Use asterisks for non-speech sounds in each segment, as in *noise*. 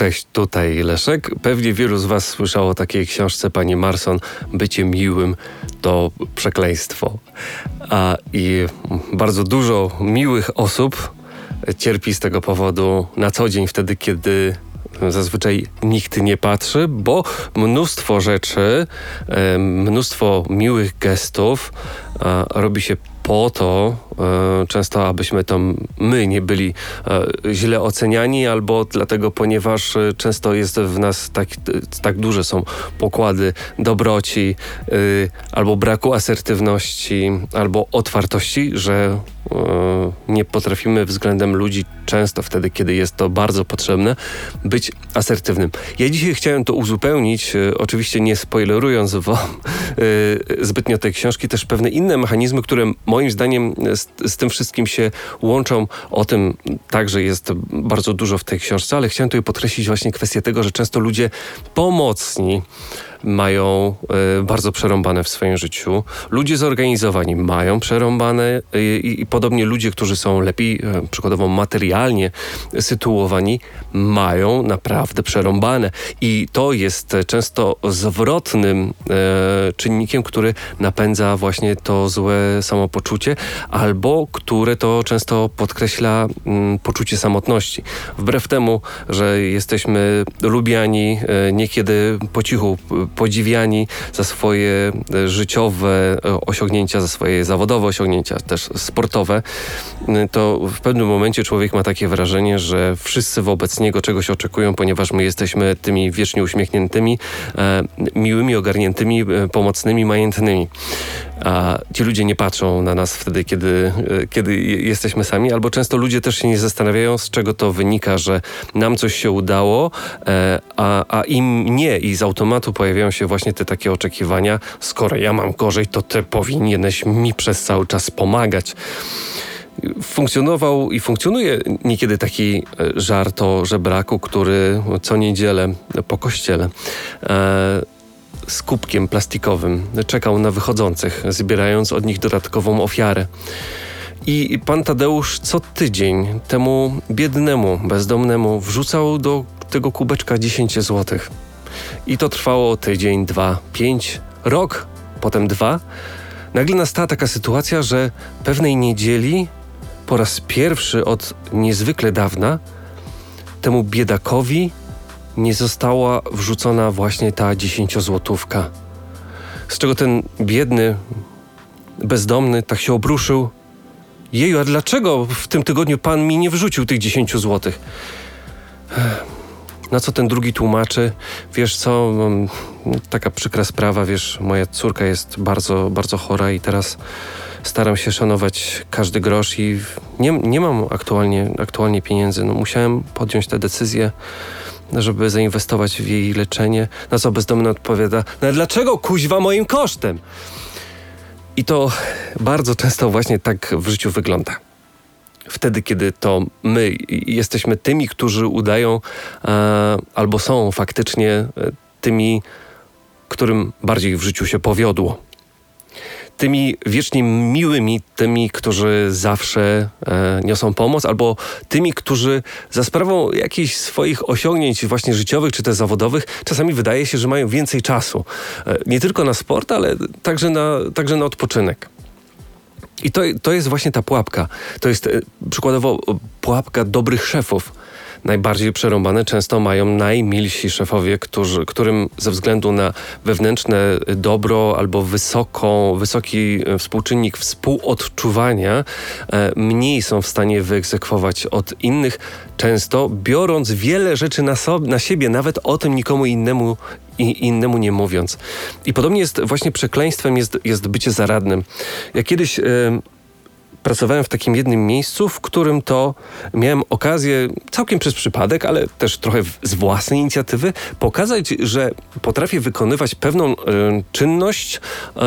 Cześć, tutaj Leszek. Pewnie wielu z Was słyszało o takiej książce pani Marson Bycie miłym to przekleństwo. A, I bardzo dużo miłych osób cierpi z tego powodu na co dzień, wtedy kiedy zazwyczaj nikt nie patrzy, bo mnóstwo rzeczy, mnóstwo miłych gestów robi się po to e, często, abyśmy to my nie byli e, źle oceniani, albo dlatego, ponieważ e, często jest w nas tak, tak duże są pokłady dobroci, albo braku asertywności, albo otwartości, że nie potrafimy względem ludzi często wtedy, kiedy jest to bardzo potrzebne, być asertywnym. Ja dzisiaj chciałem to uzupełnić, oczywiście nie spoilerując wam zbytnio tej książki, też pewne inne mechanizmy, które moim zdaniem z, z, tym wszystkim się łączą. O tym także jest bardzo dużo w tej książce, ale chciałem tutaj podkreślić właśnie kwestię tego, że często ludzie pomocni mają y, bardzo przerąbane w swoim życiu. Ludzie zorganizowani mają przerąbane y, i, podobnie ludzie, którzy są lepiej y, przykładowo materialnie sytuowani, mają naprawdę przerąbane. I to jest często zwrotnym czynnikiem, który napędza właśnie to złe samopoczucie, albo które to często podkreśla mm, poczucie samotności. Wbrew temu, że jesteśmy lubiani niekiedy po cichu podziwiani za swoje e, życiowe e, osiągnięcia, za swoje zawodowe osiągnięcia, też sportowe, e, to w pewnym momencie człowiek ma takie wrażenie, że wszyscy wobec niego czegoś oczekują, ponieważ my jesteśmy tymi wiecznie uśmiechniętymi, miłymi, ogarniętymi, pomocnymi, majętnymi a ci ludzie nie patrzą na nas wtedy, kiedy, kiedy jesteśmy sami, albo często ludzie też się nie zastanawiają, z czego to wynika, że nam coś się udało, e, a, a im nie. I z automatu pojawiają się właśnie te takie oczekiwania, skoro ja mam gorzej, to ty powinieneś mi przez cały czas pomagać. Funkcjonował i funkcjonuje niekiedy taki e, żart o żebraku, który co niedzielę po kościele e, z kubkiem plastikowym. Czekał na wychodzących, zbierając od nich dodatkową ofiarę. I pan Tadeusz co tydzień temu biednemu, bezdomnemu wrzucał do tego kubeczka 10 złotych. I to trwało tydzień, dwa, pięć, rok, potem dwa. Nagle nastała taka sytuacja, że pewnej niedzieli po raz pierwszy od niezwykle dawna temu biedakowi nie została wrzucona właśnie ta dziesięciozłotówka. Z czego ten biedny, bezdomny tak się obruszył. Jeju, a dlaczego w tym tygodniu pan mi nie wrzucił tych dziesięciu złotych? Na co ten drugi tłumaczy? Wiesz co, taka przykra sprawa, wiesz, moja córka jest bardzo, bardzo chora i teraz staram się szanować każdy grosz i nie, nie mam aktualnie, aktualnie pieniędzy. No, musiałem podjąć tę decyzję żeby zainwestować w jej leczenie. Na co bezdomny odpowiada, no dlaczego kuźwa moim kosztem? I to bardzo często właśnie tak w życiu wygląda. Wtedy, kiedy to my jesteśmy tymi, którzy udają e, albo są faktycznie e, tymi, którym bardziej w życiu się powiodło tymi wiecznie miłymi, tymi, którzy zawsze e, niosą pomoc, albo tymi, którzy za sprawą jakichś swoich osiągnięć właśnie życiowych czy też zawodowych, czasami wydaje się, że mają więcej czasu. E, nie tylko na sport, ale także na, także na odpoczynek. I to, to jest właśnie ta pułapka. To jest e, przykładowo pułapka dobrych szefów najbardziej przerąbane często mają najmilsi szefowie, którzy, którym ze względu na wewnętrzne dobro albo wysoką, wysoki e, współczynnik współodczuwania e, mniej są w stanie wyegzekwować od innych, często biorąc wiele rzeczy na, sobie, na siebie, nawet o tym nikomu innemu i innemu nie mówiąc. I podobnie jest właśnie przekleństwem jest, jest bycie zaradnym. Ja kiedyś... Yy, pracowałem w takim jednym miejscu, w którym to miałem okazję, całkiem przez przypadek, ale też trochę z własnej inicjatywy, pokazać, że potrafię wykonywać pewną y, czynność, y,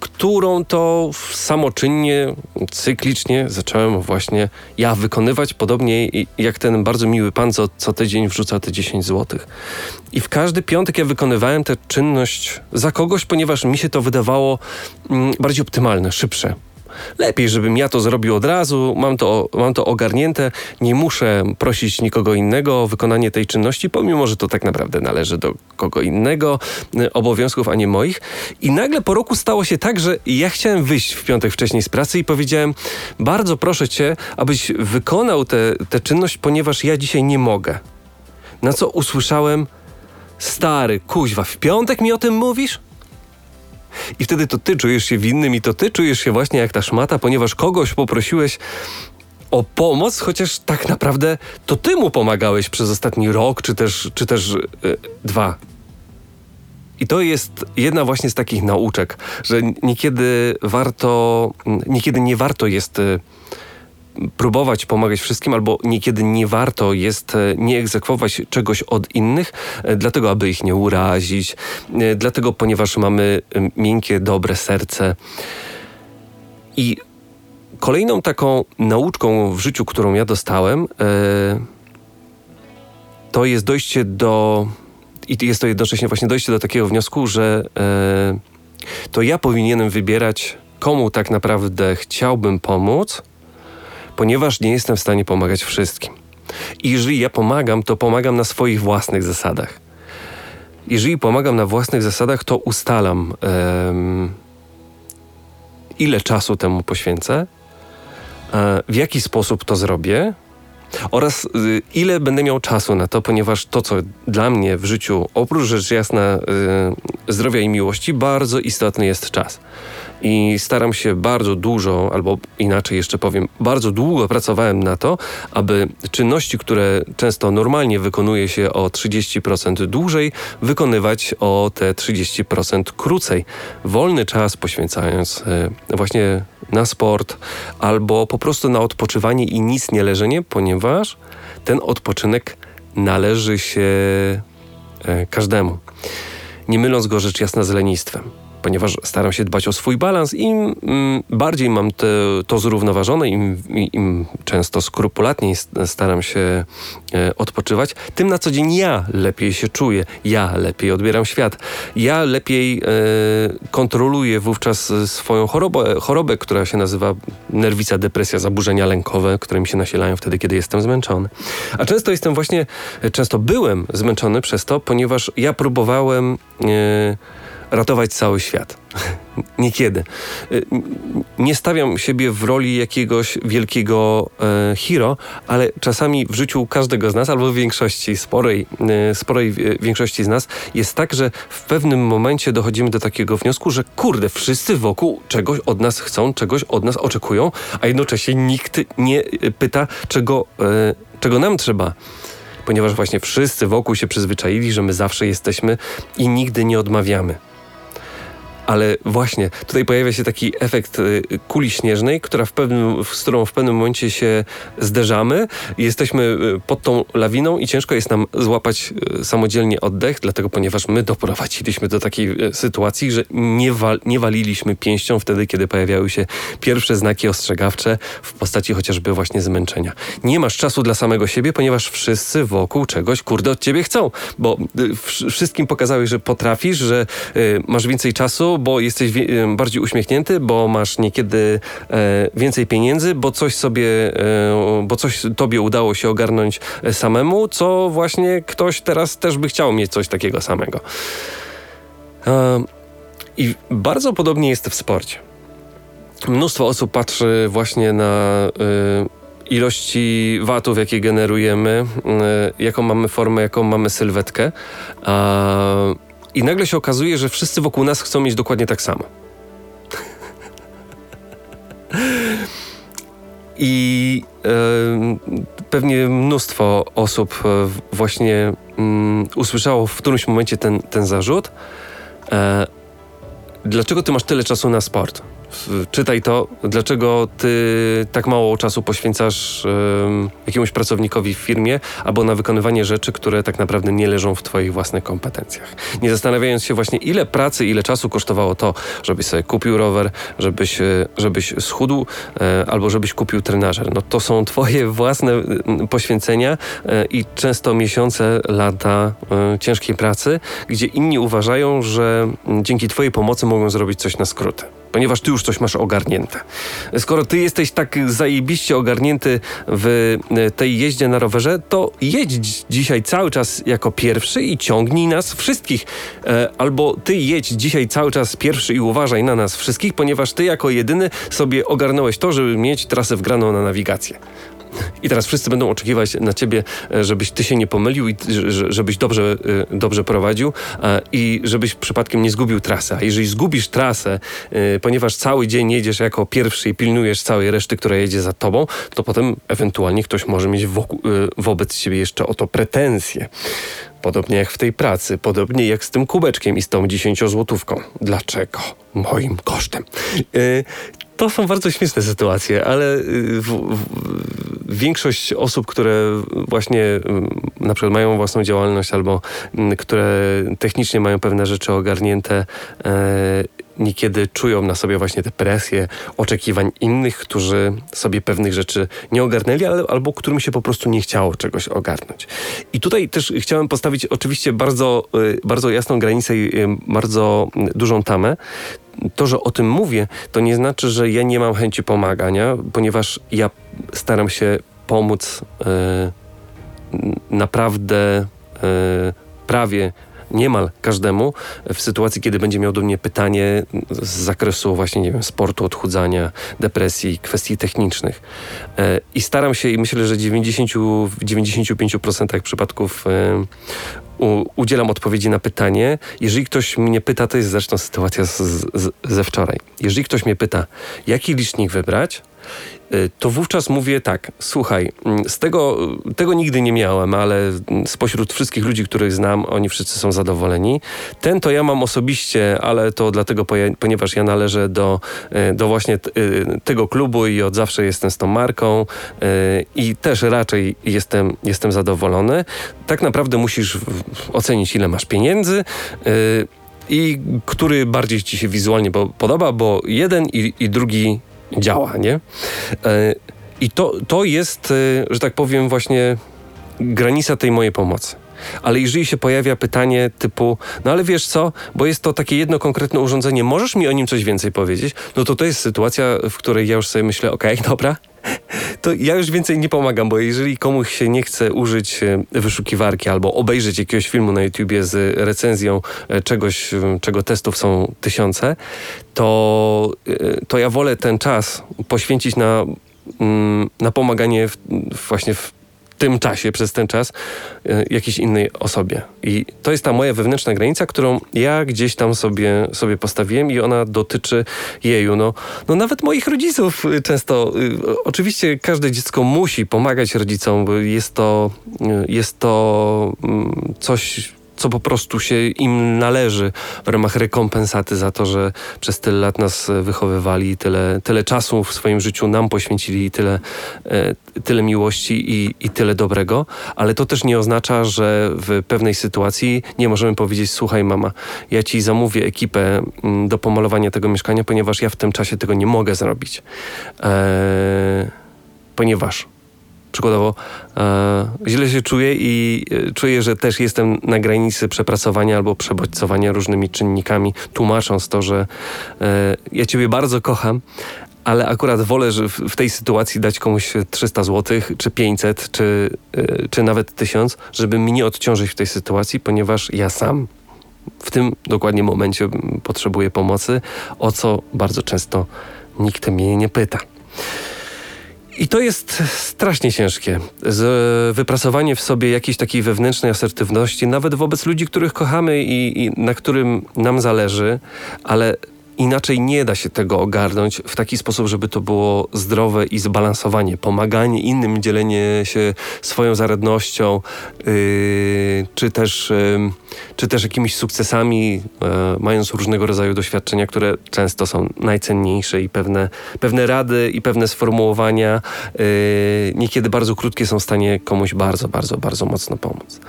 którą to samoczynnie, cyklicznie zacząłem właśnie ja wykonywać, podobnie jak ten bardzo miły pan, co, co tydzień wrzuca te 10 złotych. I w każdy piątek ja wykonywałem tę czynność za kogoś, ponieważ mi się to wydawało mm, bardziej optymalne, szybsze Lepiej, żebym ja to zrobił od razu, mam to, mam to ogarnięte, nie muszę prosić nikogo innego o wykonanie tej czynności, pomimo, że to tak naprawdę należy do kogo innego, y, obowiązków, a nie moich. I nagle po roku stało się tak, że ja chciałem wyjść w piątek wcześniej z pracy i powiedziałem, bardzo proszę cię, abyś wykonał tę czynność, ponieważ ja dzisiaj nie mogę. Na co usłyszałem, stary, kuźwa, w piątek mi o tym mówisz? I wtedy to ty czujesz się winnym i to ty czujesz się właśnie jak ta szmata, ponieważ kogoś poprosiłeś o pomoc, chociaż tak naprawdę to ty mu pomagałeś przez ostatni rok, czy też, czy też yy, dwa. I to jest jedna właśnie z takich nauczek, że niekiedy warto, niekiedy nie warto jest yy, próbować pomagać wszystkim, albo niekiedy nie warto jest e, nie egzekwować czegoś od innych, e, dlatego aby ich nie urazić, e, dlatego ponieważ mamy miękkie, dobre serce. I kolejną taką nauczką w życiu, którą ja dostałem, to jest dojście do. I jest to jednocześnie właśnie dojście do takiego wniosku, że to ja powinienem wybierać, komu tak naprawdę chciałbym pomóc, ponieważ nie jestem w stanie pomagać wszystkim. I jeżeli ja pomagam, to pomagam na swoich własnych zasadach. Jeżeli pomagam na własnych zasadach, to ustalam, um, ile czasu temu poświęcę, e, w jaki sposób to zrobię oraz y, ile będę miał czasu na to, ponieważ to, co dla mnie w życiu, oprócz rzecz jasna y, zdrowia i miłości, bardzo istotny jest czas i staram się bardzo dużo, albo inaczej jeszcze powiem, bardzo długo pracowałem na to, aby czynności, które często normalnie wykonuje się o 30% dłużej, wykonywać o te 30% krócej. Wolny czas poświęcając e, właśnie na sport albo po prostu na odpoczywanie i nic nie leżenie, ponieważ ten odpoczynek należy się e, każdemu. Nie myląc go rzecz jasna z lenistwem ponieważ staram się dbać o swój balans. Im mm, bardziej mam te, to zrównoważone, im, im często skrupulatniej staram się e, odpoczywać, tym na co dzień ja lepiej się czuję, ja lepiej odbieram świat, ja lepiej e, kontroluję wówczas swoją chorobę, chorobę, która się nazywa nerwica, depresja, zaburzenia lękowe, które mi się nasilają wtedy, kiedy jestem zmęczony. A często jestem właśnie, często byłem zmęczony przez to, ponieważ ja próbowałem. E, ratować cały świat. *laughs* Niekiedy. Y, nie stawiam siebie w roli jakiegoś wielkiego e, hero, ale czasami w życiu każdego z nas, albo w większości, sporej, e, sporej większości z nas, jest tak, że w pewnym momencie dochodzimy do takiego wniosku, że kurde, wszyscy wokół czegoś od nas chcą, czegoś od nas oczekują, a jednocześnie nikt nie pyta, czego, e, czego nam trzeba ponieważ właśnie wszyscy wokół się przyzwyczaili, że my zawsze jesteśmy i nigdy nie odmawiamy ale właśnie tutaj pojawia się taki efekt y, kuli śnieżnej, która w pewnym, z którą w pewnym momencie się zderzamy. Jesteśmy y, pod tą lawiną i ciężko jest nam złapać y, samodzielnie oddech, dlatego ponieważ my doprowadziliśmy do takiej sytuacji, że nie, wal, nie waliliśmy pięścią wtedy, kiedy pojawiały się pierwsze znaki ostrzegawcze w postaci chociażby właśnie zmęczenia. Nie masz czasu dla samego siebie, ponieważ wszyscy wokół czegoś, kurde, od ciebie chcą, bo wszystkim pokazałeś, że potrafisz, że masz więcej czasu, bo jesteś bardziej uśmiechnięty, bo masz niekiedy e, więcej pieniędzy, bo coś sobie, e, bo coś tobie udało się ogarnąć e, samemu, co właśnie ktoś teraz też by chciał mieć coś takiego samego. I bardzo podobnie jest w sporcie. Mnóstwo osób patrzy właśnie na ilości watów, jakie generujemy, jaką mamy formę, jaką mamy sylwetkę. I nagle się okazuje, że wszyscy wokół nas chcą mieć dokładnie tak samo. I e, pewnie mnóstwo osób e, właśnie mm, usłyszało w którymś momencie ten, ten zarzut. E, dlaczego ty masz tyle czasu na sport? Czytaj to, dlaczego ty tak mało czasu poświęcasz um, jakiemuś pracownikowi w firmie albo na wykonywanie rzeczy, które tak naprawdę nie leżą w twoich własnych kompetencjach. Nie zastanawiając się właśnie, ile pracy, ile czasu kosztowało to, żebyś sobie kupił rower, żebyś, e, żebyś schudł e, albo żebyś kupił trenażer. No to są twoje własne poświęcenia e, i często miesiące, lata ciężkiej pracy, gdzie inni uważają, że dzięki twojej pomocy mogą zrobić coś na skróty ponieważ ty już coś masz ogarnięte. Skoro ty jesteś tak zajebiście ogarnięty w e, tej jeździe na rowerze, to jedź dzisiaj cały czas jako pierwszy i ciągnij nas wszystkich. E, albo ty jedź dzisiaj cały czas pierwszy i uważaj na nas wszystkich, ponieważ ty jako jedyny sobie ogarnąłeś to, żeby mieć trasę wgraną na nawigację. I teraz wszyscy będą oczekiwać na ciebie, e, żebyś ty się nie pomylił i żebyś dobrze, e, dobrze prowadził i żebyś przypadkiem nie zgubił trasy. A jeżeli zgubisz trasę, e, ponieważ cały dzień jedziesz jako pierwszy i pilnujesz całej reszty, która jedzie za tobą, to potem ewentualnie ktoś może mieć wokół, wobec ciebie jeszcze o to pretensje. Podobnie jak w tej pracy, podobnie jak z tym kubeczkiem i z tą dziesięciozłotówką. Dlaczego? Moim kosztem. To są bardzo śmieszne sytuacje, ale w, w, większość osób, które właśnie mm, na przykład mają własną działalność albo mm, które technicznie mają pewne rzeczy ogarnięte, e, niekiedy czują na sobie właśnie te presje oczekiwań innych, którzy sobie pewnych rzeczy nie ogarnęli, albo którym się po prostu nie chciało czegoś ogarnąć. I tutaj też chciałem postawić oczywiście bardzo, e, bardzo jasną granicę i bardzo dużą tamę to, że o tym mówię, to nie znaczy, że ja nie mam chęci pomagania, ponieważ ja staram się pomóc e, naprawdę e, prawie niemal każdemu w sytuacji, kiedy będzie miał do mnie pytanie z zakresu właśnie, nie wiem, sportu, odchudzania, depresji, kwestii technicznych. E, I staram się i myślę, że 90, w 95% przypadków udzielam odpowiedzi na pytanie. Jeżeli ktoś mnie pyta, to jest zresztą sytuacja z, z, ze wczoraj. Jeżeli ktoś mnie pyta, jaki licznik wybrać, to wówczas mówię tak, słuchaj, mm, z tego, tego nigdy nie miałem, ale spośród wszystkich ludzi, których znam, oni wszyscy są zadowoleni. Ten to ja mam osobiście, ale to dlatego, ponieważ ja należę do, y, do właśnie y, tego klubu i od zawsze jestem z tą marką i też raczej jestem, jestem zadowolony. Tak naprawdę musisz ocenić, ile masz pieniędzy i który bardziej ci się wizualnie podoba, bo jeden i, i drugi działa, nie? E, I to, to jest, e, że tak powiem, właśnie granica tej mojej pomocy. Ale jeżeli się pojawia pytanie typu, no ale wiesz co, bo jest to takie jedno konkretne urządzenie, możesz mi o nim coś więcej powiedzieć? No to to jest sytuacja, w której ja już sobie myślę, okej, okay, *laughs* dobra, to ja już więcej nie pomagam, bo jeżeli komuś się nie chce użyć e, wyszukiwarki albo obejrzeć jakiegoś filmu na YouTubie z recenzją e, czegoś, czego testów są tysiące, to, e, to ja wolę ten czas poświęcić na, mm, na pomaganie w, właśnie w tym czasie, przez ten czas e, jakiejś innej osobie. I to jest ta moja wewnętrzna granica, którą ja gdzieś tam sobie, sobie postawiłem i ona dotyczy jeju. No, no nawet moich rodziców często. Y, oczywiście każde dziecko musi pomagać rodzicom, jest to, y, jest to y, coś co po prostu się im należy w ramach rekompensaty za to, że przez tyle lat nas wychowywali, tyle, tyle czasu w swoim życiu nam poświęcili, tyle, e, tyle miłości i, i tyle dobrego, ale to też nie oznacza, że w pewnej sytuacji nie możemy powiedzieć: Słuchaj, mama, ja ci zamówię ekipę mm, do pomalowania tego mieszkania, ponieważ ja w tym czasie tego nie mogę zrobić. Eee, ponieważ przykładowo e, źle się czuję i e, czuję, że też jestem na granicy przepracowania albo przebodźcowania różnymi czynnikami, tłumacząc to, że e, ja ciebie bardzo kocham, ale akurat wolę że w, w tej sytuacji dać komuś 300 zł, czy 500, czy, e, czy nawet 1000, żeby mnie odciążyć w tej sytuacji, ponieważ ja sam w tym dokładnie momencie potrzebuję pomocy, o co bardzo często nikt mnie nie pyta. I to jest strasznie ciężkie. Z, wypracowanie w sobie jakiejś takiej wewnętrznej asertywności, nawet wobec ludzi, których kochamy i, i na którym nam zależy, ale inaczej nie da się tego ogarnąć w taki sposób, żeby to było zdrowe i zbalansowanie, pomaganie innym, dzielenie się swoją zaradnością, yy, czy, też, yy, czy też jakimiś sukcesami, yy, mając różnego rodzaju doświadczenia, które często są najcenniejsze i pewne, pewne rady i pewne sformułowania, yy, niekiedy bardzo krótkie, są w stanie komuś bardzo, bardzo, bardzo mocno pomóc.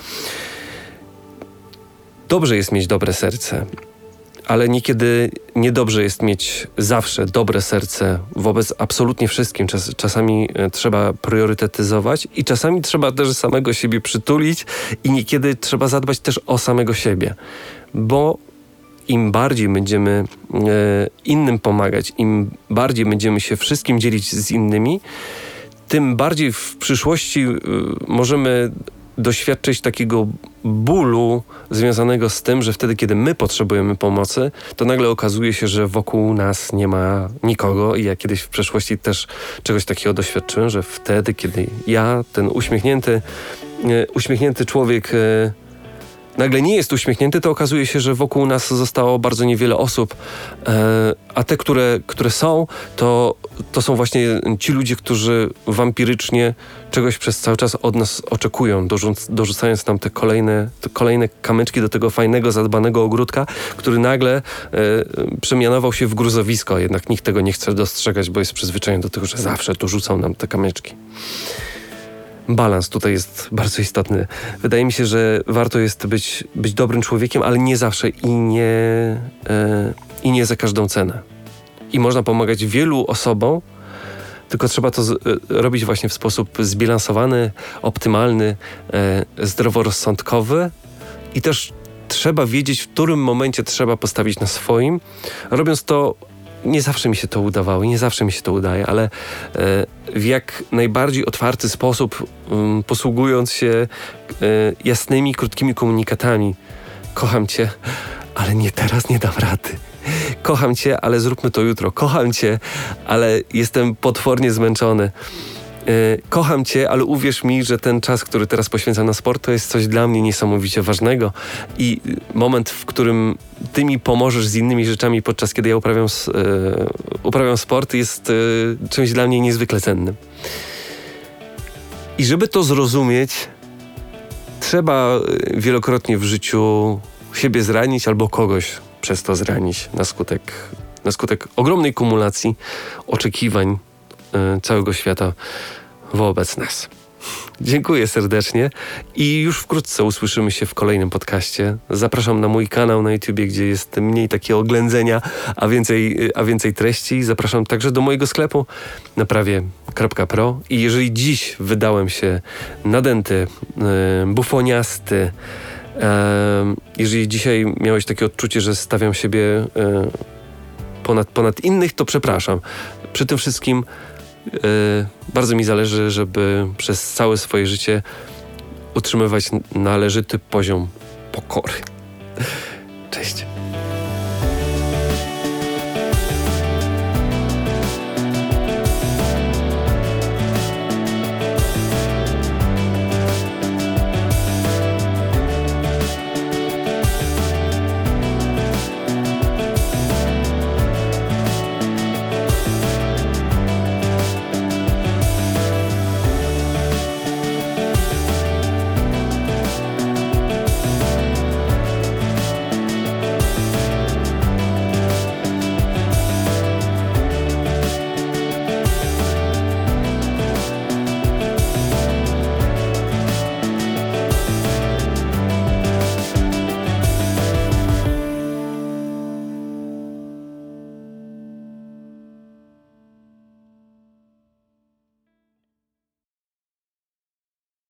Dobrze jest mieć dobre serce ale niekiedy niedobrze jest mieć zawsze dobre serce wobec absolutnie wszystkim. Czas, czasami e, trzeba priorytetyzować i czasami trzeba też samego siebie przytulić i niekiedy trzeba zadbać też o samego siebie, bo im bardziej będziemy e, innym pomagać, im bardziej będziemy się wszystkim dzielić z innymi, tym bardziej w przyszłości e, możemy doświadczyć takiego bólu związanego z tym, że wtedy, kiedy my potrzebujemy pomocy, to nagle okazuje się, że wokół nas nie ma nikogo. I ja kiedyś w przeszłości też czegoś takiego doświadczyłem, że wtedy, kiedy ja, ten uśmiechnięty, e, uśmiechnięty człowiek, e, nagle nie jest uśmiechnięty, to okazuje się, że wokół nas zostało bardzo niewiele osób, e, a te, które, które są, to, to są właśnie ci ludzie, którzy wampirycznie czegoś przez cały czas od nas oczekują, dorzuc, dorzucając nam te kolejne, te kolejne kamyczki do tego fajnego, zadbanego ogródka, który nagle e, przemianował się w gruzowisko, jednak nikt tego nie chce dostrzegać, bo jest przyzwyczajony do tego, że zawsze tu rzucą nam te kamyczki balans tutaj jest bardzo istotny. Wydaje mi się, że warto jest być, być dobrym człowiekiem, ale nie zawsze i nie, e, i nie za każdą cenę. I można pomagać wielu osobom, tylko trzeba to z, e, robić właśnie w sposób zbilansowany, optymalny, e, zdroworozsądkowy i też trzeba wiedzieć, w którym momencie trzeba postawić na swoim, robiąc to nie zawsze mi się to udawało, nie zawsze mi się to udaje, ale e, w jak najbardziej otwarty sposób, um, posługując się e, jasnymi, krótkimi komunikatami. Kocham cię, ale nie teraz, nie dam rady. Kocham cię, ale zróbmy to jutro. Kocham cię, ale jestem potwornie zmęczony. E, kocham Cię, ale uwierz mi, że ten czas, który teraz poświęcam na sport, to jest coś dla mnie niesamowicie ważnego. I moment, w którym Ty mi pomożesz z innymi rzeczami, podczas kiedy ja uprawiam, e, uprawiam sport, jest e, czymś dla mnie niezwykle cennym. I żeby to zrozumieć, trzeba wielokrotnie w życiu siebie zranić albo kogoś przez to zranić na skutek, na skutek ogromnej kumulacji oczekiwań całego świata wobec nas. Dziękuję serdecznie i już wkrótce usłyszymy się w kolejnym podcaście. Zapraszam na mój kanał na YouTubie, gdzie jest mniej takie oględzenia, a więcej, a więcej treści. Zapraszam także do mojego sklepu naprawie.pro i jeżeli dziś wydałem się nadęty, bufoniasty, jeżeli dzisiaj miałeś takie odczucie, że stawiam siebie ponad, ponad innych, to przepraszam. Przy tym wszystkim yy, bardzo mi zależy, żeby przez całe swoje życie utrzymywać należyty poziom pokory. *laughs* Cześć.